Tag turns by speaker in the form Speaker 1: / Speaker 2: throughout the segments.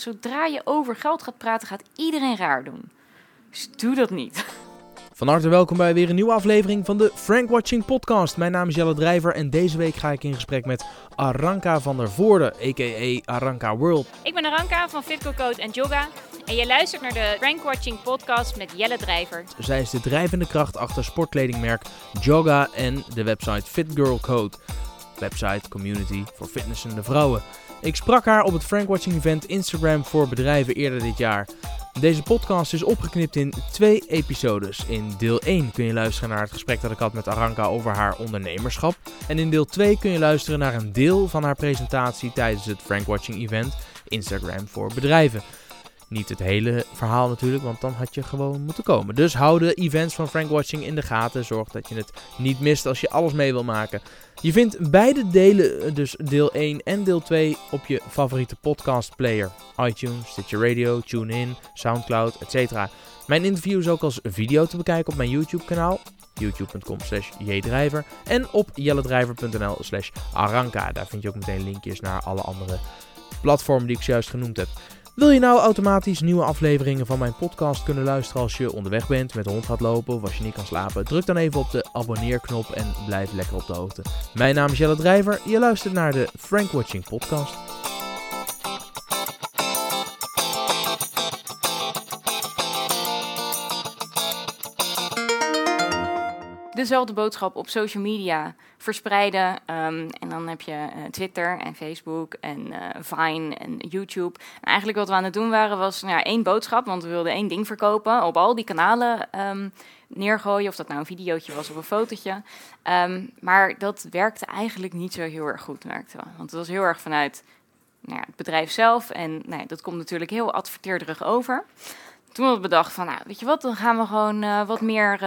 Speaker 1: Zodra je over geld gaat praten, gaat iedereen raar doen. Dus doe dat niet.
Speaker 2: Van harte welkom bij weer een nieuwe aflevering van de Frank Watching Podcast. Mijn naam is Jelle Drijver en deze week ga ik in gesprek met Aranka van der Voorde, a.k.a. Aranka World.
Speaker 1: Ik ben Aranka van Fitco Code en Yoga. En je luistert naar de Frank Watching Podcast met Jelle Drijver.
Speaker 2: Zij is de drijvende kracht achter sportkledingmerk Joga en de website Fit Girl Code. Website community voor fitnessende vrouwen. Ik sprak haar op het Frank Watching Event Instagram voor bedrijven eerder dit jaar. Deze podcast is opgeknipt in twee episodes. In deel 1 kun je luisteren naar het gesprek dat ik had met Aranka over haar ondernemerschap. En in deel 2 kun je luisteren naar een deel van haar presentatie tijdens het Frank Watching Event Instagram voor bedrijven. Niet het hele verhaal natuurlijk, want dan had je gewoon moeten komen. Dus hou de events van Frank Watching in de gaten. Zorg dat je het niet mist als je alles mee wil maken. Je vindt beide delen, dus deel 1 en deel 2, op je favoriete podcast player. iTunes, Stitcher Radio, TuneIn, Soundcloud, etc. Mijn interview is ook als video te bekijken op mijn YouTube kanaal. youtube.com slash jdrijver en op jelledrijver.nl slash aranka. Daar vind je ook meteen linkjes naar alle andere platformen die ik zojuist genoemd heb. Wil je nou automatisch nieuwe afleveringen van mijn podcast kunnen luisteren als je onderweg bent, met de hond gaat lopen of als je niet kan slapen? Druk dan even op de abonneerknop en blijf lekker op de hoogte. Mijn naam is Jelle Drijver, je luistert naar de Frank Watching Podcast.
Speaker 1: Dezelfde boodschap op social media verspreiden. Ehm, en dan heb je uh, Twitter en Facebook en uh, Vine en YouTube. En eigenlijk wat we aan het doen waren was nou één boodschap, want we wilden één ding verkopen op al die kanalen um, neergooien. Of dat nou een videootje was of een fotootje. Um, maar dat werkte eigenlijk niet zo heel erg goed, merkte. Want het was heel erg vanuit nou het bedrijf zelf. En nou dat komt natuurlijk heel adverteerderig over. Toen hadden we bedacht van, nou, weet je wat, dan gaan we gewoon uh, wat meer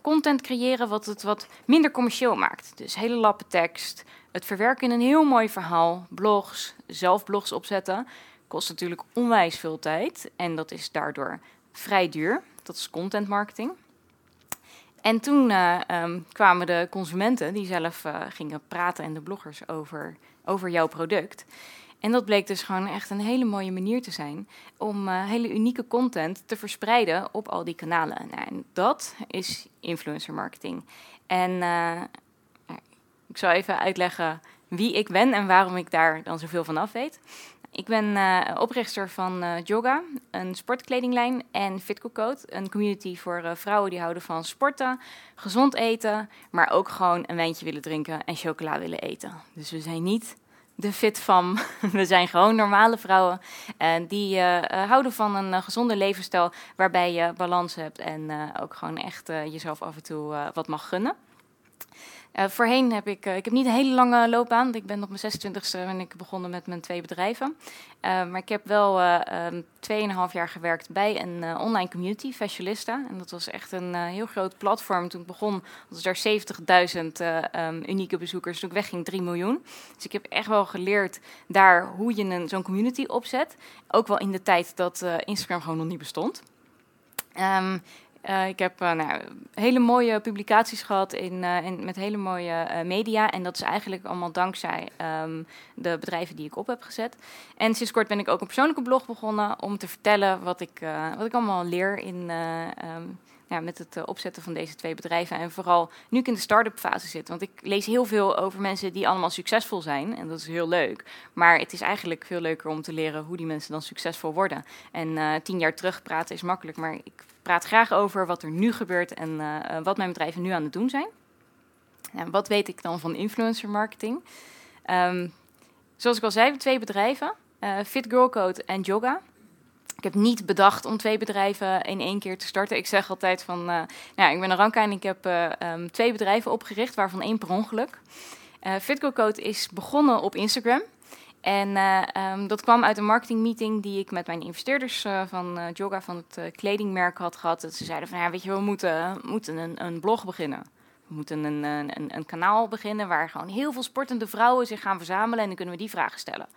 Speaker 1: content creëren wat het wat minder commercieel maakt. Dus hele lappen tekst, het verwerken in een heel mooi verhaal, blogs, zelf blogs opzetten. Kost natuurlijk onwijs veel tijd en dat is daardoor vrij duur. Dat is content marketing. En toen uh, um, kwamen de consumenten die zelf gingen praten en de bloggers over, over jouw product. En dat bleek dus gewoon echt een hele mooie manier te zijn om uh, hele unieke content te verspreiden op al die kanalen. Nou, en dat is influencer marketing. En uh, ik zal even uitleggen wie ik ben en waarom ik daar dan zoveel van af weet. Ik ben uh, oprichter van Joga, een sportkledinglijn, en Fitco Code, een community voor vrouwen die houden van sporten, gezond eten, maar ook gewoon een wijntje willen drinken en chocola willen eten. Dus we zijn niet de fit van. We zijn gewoon normale vrouwen. En die uh, houden van een uh, gezonde levensstijl waarbij je balans hebt en ook gewoon echt jezelf af en toe wat mag gunnen. Uh, voorheen heb ik, uh, ik heb niet een hele lange loopbaan. Ik ben op mijn 26e ben ik begonnen met mijn twee bedrijven. Uh, maar ik heb wel um, 2,5 jaar gewerkt bij een online community, Fashionista. En dat was echt een heel groot platform. Toen ik begon was er 70.000 um, unieke bezoekers. Toen ik wegging 3 miljoen. Dus ik heb echt wel geleerd daar hoe je zo'n community opzet. Ook wel in de tijd dat Instagram gewoon nog niet bestond. Um, uh, ik heb uh, nou, hele mooie publicaties gehad in, in met hele mooie media. En dat is eigenlijk allemaal dankzij um, de bedrijven die ik op heb gezet. En sinds kort ben ik ook een persoonlijke blog begonnen om te vertellen wat ik, wat ik allemaal leer in, um, ja, met het opzetten van deze twee bedrijven. En vooral nu ik in de start-up fase zit. Want ik lees heel veel over mensen die allemaal succesvol zijn. En dat is heel leuk. Maar het is eigenlijk veel leuker om te leren hoe die mensen dan succesvol worden. En tien jaar terug praten is makkelijk, maar ik praat graag over wat er nu gebeurt en uh, wat mijn bedrijven nu aan het doen zijn. Wat weet ik dan van influencer marketing? Um, zoals ik al zei, twee bedrijven, Fit Girl Code en Yoga. Ik heb niet bedacht om twee bedrijven in één keer te starten. Ik zeg altijd van, uh, nou, ik ben Aranka en ik heb um, twee bedrijven opgericht, waarvan één per ongeluk. Girl Code is begonnen op Instagram. En uh, um, dat kwam uit een marketingmeeting die ik met mijn investeerders uh, van uh, Joga, van het kledingmerk, had gehad. Dat ze zeiden van, ja, weet je, we moeten, moeten een, een blog beginnen. We moeten een, een, een, kanaal beginnen waar gewoon heel veel sportende vrouwen zich gaan verzamelen. En dan kunnen we die vragen stellen.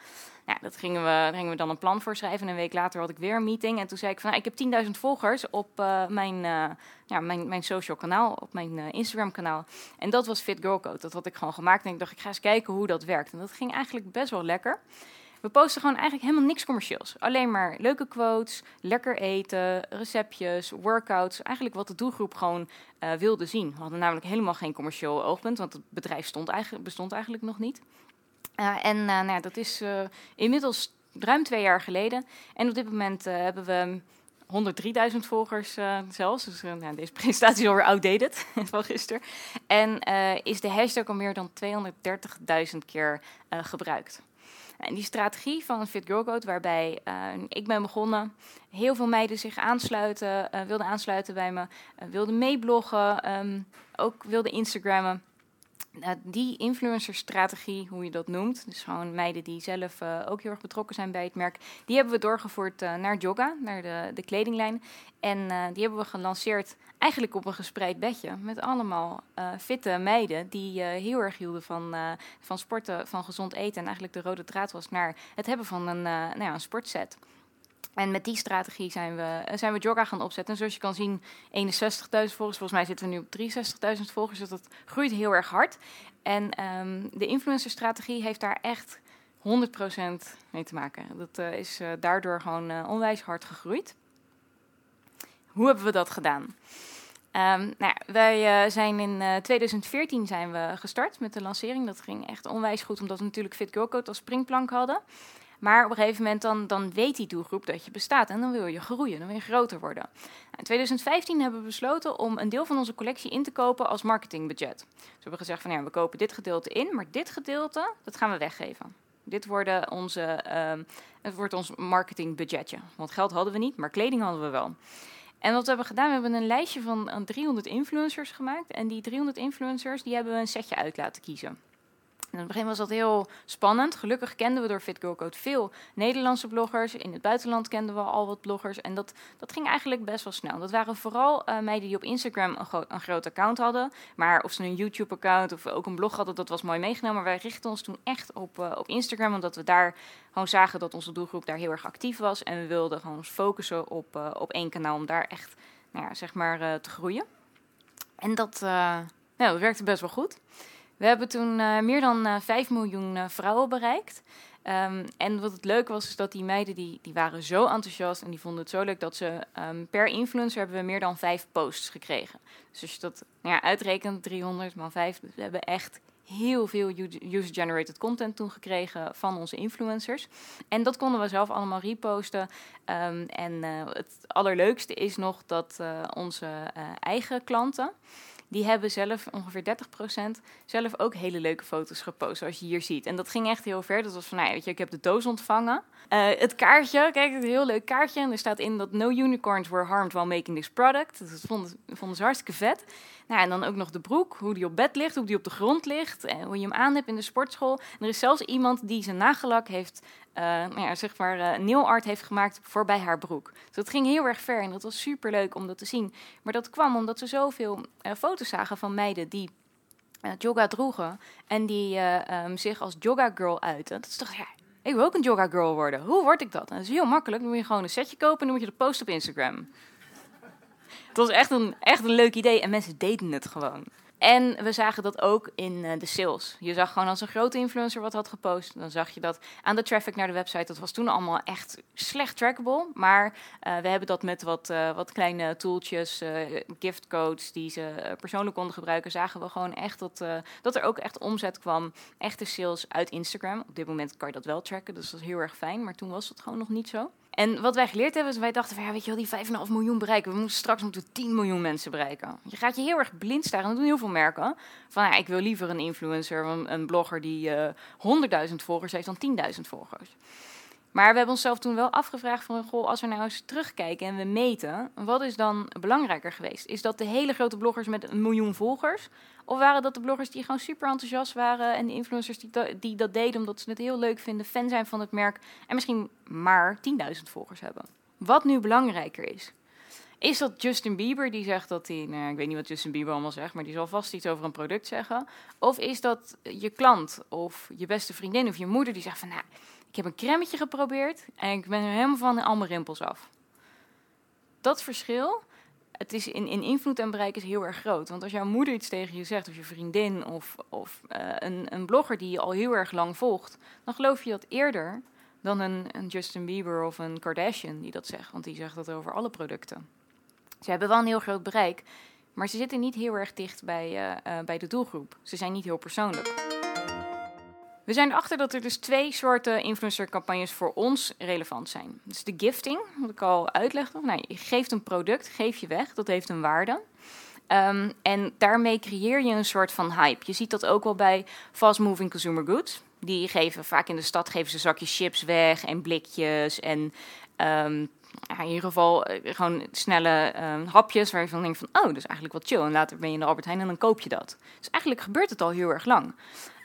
Speaker 1: Ja, dat gingen we, daar gingen we dan een plan voor schrijven. En een week later had ik weer een meeting. En toen zei ik van, nou, ik heb 10.000 volgers op uh, mijn, uh, ja, mijn, mijn social kanaal, op mijn uh, Instagram kanaal. En dat was Fit Girl Code. Dat had ik gewoon gemaakt. En ik dacht, ik ga eens kijken hoe dat werkt. En dat ging eigenlijk best wel lekker. We posten gewoon eigenlijk helemaal niks commercieels. Alleen maar leuke quotes, lekker eten, receptjes, workouts. Eigenlijk wat de doelgroep gewoon uh, wilde zien. We hadden namelijk helemaal geen commercieel oogpunt, want het bedrijf stond eigenlijk, bestond eigenlijk nog niet. Uh, en uh, nou dat is inmiddels ruim twee jaar geleden. En op dit moment hebben we 103.000 volgers zelfs. Dus nou, deze presentatie is alweer outdated van gisteren. En is de hashtag al meer dan 230.000 keer gebruikt. En die strategie van Fit Girl Code, waarbij ik ben begonnen, heel veel meiden zich aansluiten, wilden aansluiten bij me, wilden meebloggen, um, ook wilden Instagrammen. Nou, die influencer-strategie, hoe je dat noemt, dus gewoon meiden die zelf uh, ook heel erg betrokken zijn bij het merk, die hebben we doorgevoerd uh, naar Jogga, naar de, de kledinglijn. En uh, die hebben we gelanceerd eigenlijk op een gespreid bedje met allemaal fitte meiden die heel erg hielden van, van sporten, van gezond eten. En eigenlijk de rode draad was naar het hebben van een, nou ja, een sportset. En met die strategie zijn we, zijn we Jogga gaan opzetten. En zoals je kan zien, 61.000 volgers. Volgens mij zitten we nu op 63.000 volgers. Dus dat groeit heel erg hard. En um, de influencer-strategie heeft daar echt 100% mee te maken. Dat uh, is uh, daardoor gewoon onwijs hard gegroeid. Hoe hebben we dat gedaan? Um, nou ja, wij zijn in 2014 zijn we gestart met de lancering. Dat ging echt onwijs goed, omdat we natuurlijk Fit Girl Code als springplank hadden. Maar op een gegeven moment dan, dan weet die doelgroep dat je bestaat en dan wil je groeien, dan wil je groter worden. Nou, in 2015 hebben we besloten om een deel van onze collectie in te kopen als marketingbudget. Dus we hebben gezegd van ja, we kopen dit gedeelte in, maar dit gedeelte, dat gaan we weggeven. Dit worden onze, uh, het wordt ons marketingbudgetje. Want geld hadden we niet, maar kleding hadden we wel. En wat we hebben gedaan, we hebben een lijstje van 300 influencers gemaakt. En die 300 influencers, die hebben we een setje uit laten kiezen in het begin was dat heel spannend. Gelukkig kenden we door Fit Girl Code veel Nederlandse bloggers. In het buitenland kenden we al wat bloggers. En dat, dat ging eigenlijk best wel snel. Dat waren vooral uh, meiden die op Instagram een, een, groot account hadden. Maar of ze een YouTube-account of ook een blog hadden, dat was mooi meegenomen. Maar wij richtten ons toen echt op, uh, op Instagram, omdat we daar gewoon zagen dat onze doelgroep daar heel erg actief was. En we wilden gewoon focussen op, uh, op één kanaal om daar echt nou ja, zeg maar, te groeien. En dat, nou, dat werkte best wel goed. We hebben toen uh, meer dan uh, eh, 5 miljoen uh, vrouwen bereikt. Um, en wat het leuk was, is dat die meiden die, die waren zo enthousiast en die vonden het zo leuk dat ze um, per influencer hebben we meer dan 5 posts gekregen. Dus als je dat nou ja, uitrekent, 300 man 5, we hebben echt heel veel user-generated content toen gekregen van onze influencers. En dat konden we zelf allemaal reposten. Um, en het allerleukste is nog dat onze eigen klanten die hebben zelf ongeveer 30% zelf ook hele leuke foto's gepost, zoals je hier ziet. En dat ging echt heel ver. Dat was van, nou weet je, ik heb de doos ontvangen. Uh, het kaartje, kijk, een heel leuk kaartje. En er staat in dat no unicorns were harmed while making this product. Dat vonden, vonden ze hartstikke vet. Nou, en dan ook nog de broek, hoe die op bed ligt, hoe die op de grond ligt, en hoe je hem aan hebt in de sportschool. Er is zelfs iemand die zijn nagellak heeft uh, nou ja, zeg maar, uh, art heeft gemaakt voorbij haar broek. Dus dat ging heel erg ver en dat was super leuk om dat te zien. Maar dat kwam omdat ze zoveel uh, foto's zagen van meiden die yoga droegen en die um, zich als yoga girl uiten. Dat is toch, ja, ik wil ook een yoga girl worden. Hoe word ik dat? En dat is heel makkelijk. Dan moet je gewoon een setje kopen en dan moet je de post op Instagram. Het was echt een, echt een leuk idee en mensen deden het gewoon. En we zagen dat ook in uh, de sales. Je zag gewoon als een grote influencer wat had gepost, dan zag je dat aan de traffic naar de website. Dat was toen allemaal echt slecht trackable. Maar uh, we hebben dat met wat, uh, wat kleine tooltjes, giftcodes die ze persoonlijk konden gebruiken, zagen we gewoon echt dat, dat er ook echt omzet kwam. Echte sales uit Instagram. Op dit moment kan je dat wel tracken, dus dat is heel erg fijn. Maar toen was dat gewoon nog niet zo. En wat wij geleerd hebben, is wij dachten van ja, weet je wel, die 5,5 miljoen bereiken. We moeten straks moeten 10 miljoen mensen bereiken. Je gaat je heel erg blind staren. Dat doen heel veel merken. Van ja, ik wil liever een influencer, een, een blogger die uh, eh, 100.000 volgers heeft dan 10.000 volgers. Maar we hebben onszelf toen wel afgevraagd van, goh, als we nou eens terugkijken en we meten, wat is dan belangrijker geweest? Is dat de hele grote bloggers met een miljoen volgers? Of waren dat de bloggers die gewoon super enthousiast waren en de influencers die, die dat deden omdat ze het heel leuk vinden, fan zijn van het merk en misschien maar 10.000 volgers hebben? Wat nu belangrijker is? Is dat Justin Bieber die zegt dat hij, nou, ik weet niet wat Justin Bieber allemaal zegt, maar die zal vast iets over een product zeggen? Of is dat je klant of je beste vriendin of je moeder die zegt van, nou, ik heb een cremmetje geprobeerd en ik ben er helemaal van al rimpels af. Dat verschil, het is in, in invloed en bereik is heel erg groot. Want als jouw moeder iets tegen je zegt, of je vriendin, of, of uh, een, een blogger die je al heel erg lang volgt, dan geloof je dat eerder dan een, een Justin Bieber of een Kardashian die dat zegt. Want die zegt dat over alle producten. Ze hebben wel een heel groot bereik, maar ze zitten niet heel erg dicht bij, uh, bij de doelgroep. Ze zijn niet heel persoonlijk. We zijn erachter dat er dus twee soorten influencercampagnes voor ons relevant zijn. Dus de gifting, wat ik al uitlegde. Nou, je geeft een product, geef je weg, dat heeft een waarde. Um, en daarmee creëer je een soort van hype. Je ziet dat ook wel bij fast-moving consumer goods. Die geven vaak in de stad geven ze zakjes chips weg en blikjes en ja, in ieder geval uh, gewoon snelle um, hapjes waar je van denkt van oh, dat is eigenlijk wel chill. En later ben je in de Albert Heijn en dan koop je dat. Dus eigenlijk gebeurt het al heel erg lang.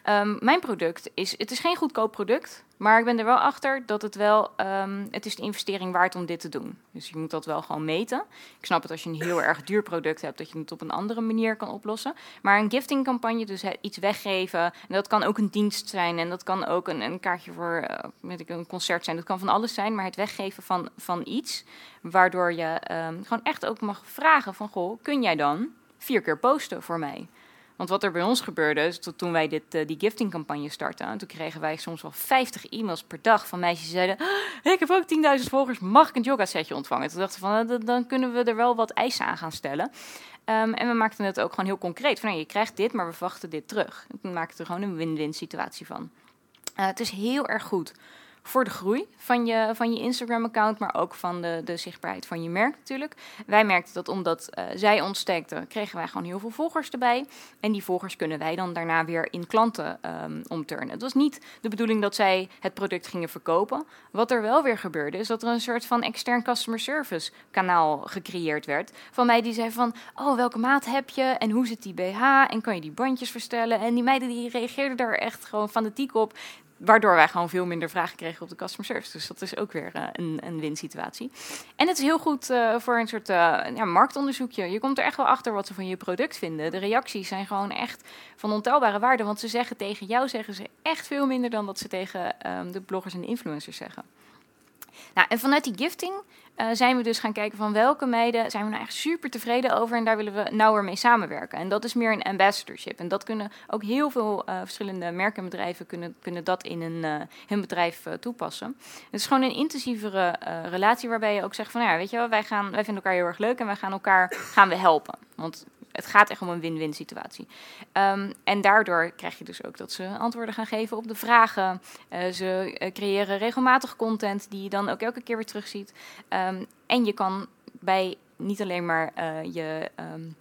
Speaker 1: Um, mijn product is, het is geen goedkoop product, maar ik ben er wel achter dat het wel, um, het is de investering waard om dit te doen. Dus je moet dat wel gewoon meten. Ik snap het als je een heel erg duur product hebt, dat je het op een andere manier kan oplossen. Maar een giftingcampagne, dus iets weggeven, en dat kan ook een dienst zijn en dat kan ook een, een kaartje voor uh, ik, een concert zijn. Dat kan van alles zijn, maar het weggeven van, van iets, waardoor je um, gewoon echt ook mag vragen van, goh, kun jij dan vier keer posten voor mij? Want wat er bij ons gebeurde, is dat toen wij dit, uh, die giftingcampagne startten, toen kregen wij soms wel 50 e-mails per dag van meisjes die zeiden: oh, Ik heb ook 10.000 volgers, mag ik een yoga setje ontvangen? Toen dachten we van, uh, dan kunnen we er wel wat eisen aan gaan stellen. Um, en we maakten het ook gewoon heel concreet. Van, nou, je krijgt dit, maar we verwachten dit terug. We maakten er gewoon een win-win situatie van. Uh, het is heel erg goed voor de groei van je, van je Instagram-account, maar ook van de, de zichtbaarheid van je merk natuurlijk. Wij merkten dat omdat uh, zij ontsteekten, kregen wij gewoon heel veel volgers erbij. En die volgers kunnen wij dan daarna weer in klanten um, omturnen. Het was niet de bedoeling dat zij het product gingen verkopen. Wat er wel weer gebeurde, is dat er een soort van extern customer service kanaal gecreëerd werd. Van mij die zei van, oh, welke maat heb je? En hoe zit die BH? En kan je die bandjes verstellen? En die meiden die reageerden daar echt gewoon fanatiek op waardoor wij gewoon veel minder vragen kregen op de customer service. Dus dat is ook weer uh, een, een win-situatie. En het is heel goed uh, voor een soort uh, ja, marktonderzoekje. Je komt er echt wel achter wat ze van je product vinden. De reacties zijn gewoon echt van ontelbare waarde. Want ze zeggen tegen jou zeggen ze echt veel minder dan dat ze tegen um, de bloggers en de influencers zeggen. Nou, en vanuit die gifting uh, zijn we dus gaan kijken van welke meiden zijn we nou echt super tevreden over en daar willen we nauwer mee samenwerken. En dat is meer een ambassadorship. En dat kunnen ook heel veel uh, verschillende merken en bedrijven kunnen, kunnen dat in uh, hun bedrijf toepassen. Het is gewoon een intensievere relatie waarbij je ook zegt van ja, weet je wel, wij, gaan, wij vinden elkaar heel erg leuk en wij gaan elkaar gaan we helpen. Want het gaat echt om een win-win situatie. Um, en daardoor krijg je dus ook dat ze antwoorden gaan geven op de vragen. Uh, ze uh, creëren regelmatig content die je dan ook elke keer weer terugziet. Um, en je kan bij niet alleen maar uh, je um,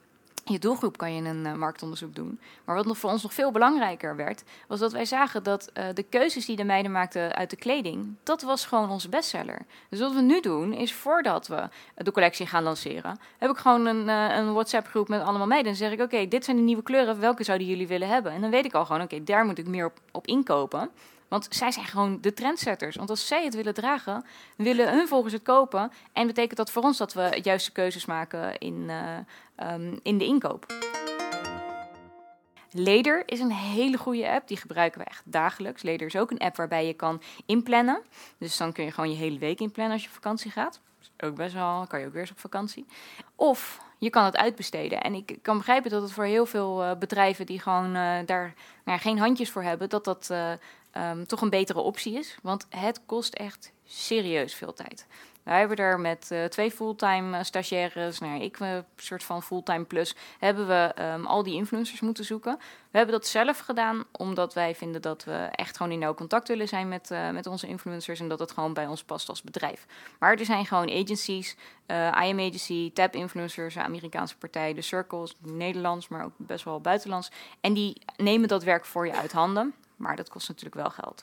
Speaker 1: je doelgroep kan je een uh, marktonderzoek doen. Maar wat nog voor ons nog veel belangrijker werd, was dat wij zagen dat uh, de keuzes die de meiden maakten uit de kleding, dat was gewoon onze bestseller. Dus wat we nu doen, is voordat we de collectie gaan lanceren, heb ik gewoon een, uh, een WhatsApp-groep met allemaal meiden. En zeg ik, oké, dit zijn de nieuwe kleuren, welke zouden jullie willen hebben? En dan weet ik al gewoon, oké, daar moet ik meer op, op inkopen. Want zij zijn gewoon de trendsetters. Want als zij het willen dragen, willen hun volgers het kopen. En betekent dat voor ons dat we juiste keuzes maken in, um, in de inkoop. Leder is een hele goede app. Die gebruiken we echt dagelijks. Leder is ook een app waarbij je kan inplannen. Dus dan kun je gewoon je hele week inplannen als je op vakantie gaat. Ook best wel, kan je ook weer eens op vakantie. Of je kan het uitbesteden. En ik kan begrijpen dat het voor heel veel uh, bedrijven die gewoon uh, daar nou, geen handjes voor hebben, dat dat uh, um, toch een betere optie is. Want het kost echt serieus veel tijd. Wij hebben er met uh, twee fulltime uh, stagiaires, nou ik een soort van fulltime plus, hebben we um, al die influencers moeten zoeken. We hebben dat zelf gedaan, omdat wij vinden dat we echt gewoon in nauw contact willen zijn met, uh, met onze influencers en dat het gewoon bij ons past als bedrijf. Maar er zijn gewoon agencies, IM Agency, Tab Influencers, Amerikaanse partij, de Circles, Nederlands, maar ook best wel buitenlands. En die nemen dat werk voor je uit handen. Maar dat kost natuurlijk wel geld.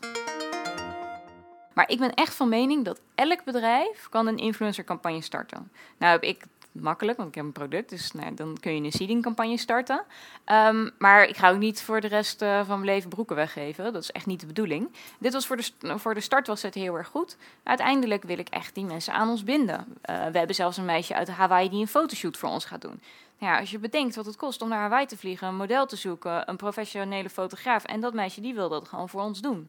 Speaker 1: Maar ik ben echt van mening dat elk bedrijf kan een influencercampagne starten. Nou heb ik makkelijk, want ik heb een product, dus nou, dan kun je een seedingcampagne starten. Um, maar ik ga ook niet voor de rest uh, van mijn leven broeken weggeven. Dat is echt niet de bedoeling. Dit was voor de, voor de start was het heel erg goed. Uiteindelijk wil ik echt die mensen aan ons binden. Uh, we hebben zelfs een meisje uit Hawaii die een fotoshoot voor ons gaat doen. Nou als je bedenkt wat het kost om naar Hawaii te vliegen, een model te zoeken, een professionele fotograaf. En dat meisje die wil dat gewoon voor ons doen.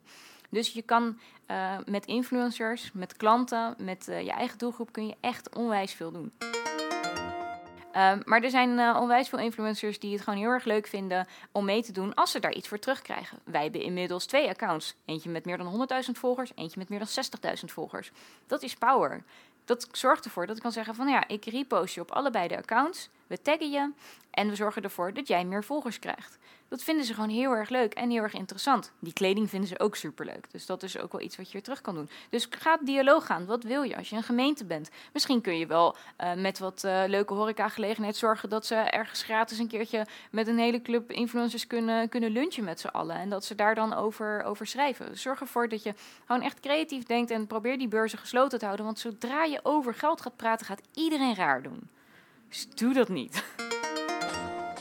Speaker 1: Dus je kan uh, met influencers, met klanten, met uh, je eigen doelgroep kun je echt onwijs veel doen. Ehm, maar er zijn uh, onwijs veel influencers die het gewoon heel erg leuk vinden om mee te doen als ze daar iets voor terugkrijgen. Wij hebben inmiddels twee accounts. Eentje met meer dan 100.000 volgers, eentje met meer dan 60.000 volgers. Dat is power. Dat zorgt ervoor dat ik kan zeggen van ja, ik repost je op allebei de accounts. We taggen je en we zorgen ervoor dat jij meer volgers krijgt. Dat vinden ze gewoon heel erg leuk en heel erg interessant. Die kleding vinden ze ook superleuk. Dus dat is ook wel iets wat je weer terug kan doen. Dus ga dialoog gaan. Wat wil je als je een gemeente bent? Misschien kun je wel uh, met wat uh, leuke horecagelegenheid zorgen dat ze ergens gratis een keertje met een hele club influencers kunnen, kunnen lunchen met z'n allen. En dat ze daar dan over, over schrijven. Dus zorg ervoor dat je gewoon echt creatief denkt en probeer die beurzen gesloten te houden. Want zodra je over geld gaat praten, gaat iedereen raar doen. Dus doe dat niet.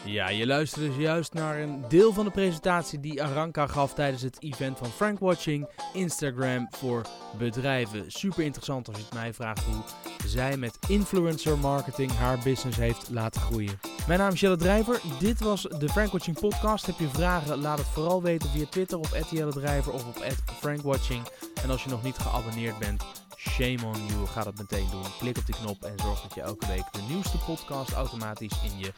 Speaker 2: Ja, je luisterde dus juist naar een deel van de presentatie die Aranka gaf tijdens het event van Frank Watching Instagram voor bedrijven. Super interessant als je het mij vraagt hoe zij met influencer marketing haar business heeft laten groeien. Mijn naam is Jelle Drijver. Dit was de Frank Watching podcast. Heb je vragen? Laat het vooral weten via Twitter op Jelle Drijver of op @frankwatching. En als je nog niet geabonneerd bent, shame on you. Ga dat meteen doen. Klik op die knop en zorg dat je elke week de nieuwste podcast automatisch in je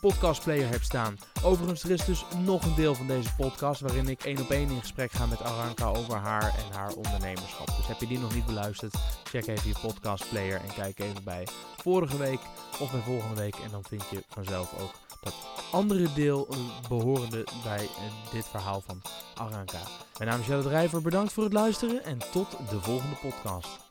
Speaker 2: podcastplayer hebt staan. Overigens, er is dus nog een deel van deze podcast waarin ik één op één in gesprek ga met Aranka over haar en haar ondernemerschap. Dus heb je die nog niet beluisterd, check even je podcastplayer en kijk even bij vorige week of bij volgende week. En dan vind je vanzelf ook dat andere deel eh, behorende bij eh, dit verhaal van Aranka. Mijn naam is Jelle Drijver, bedankt voor het luisteren en tot de volgende podcast.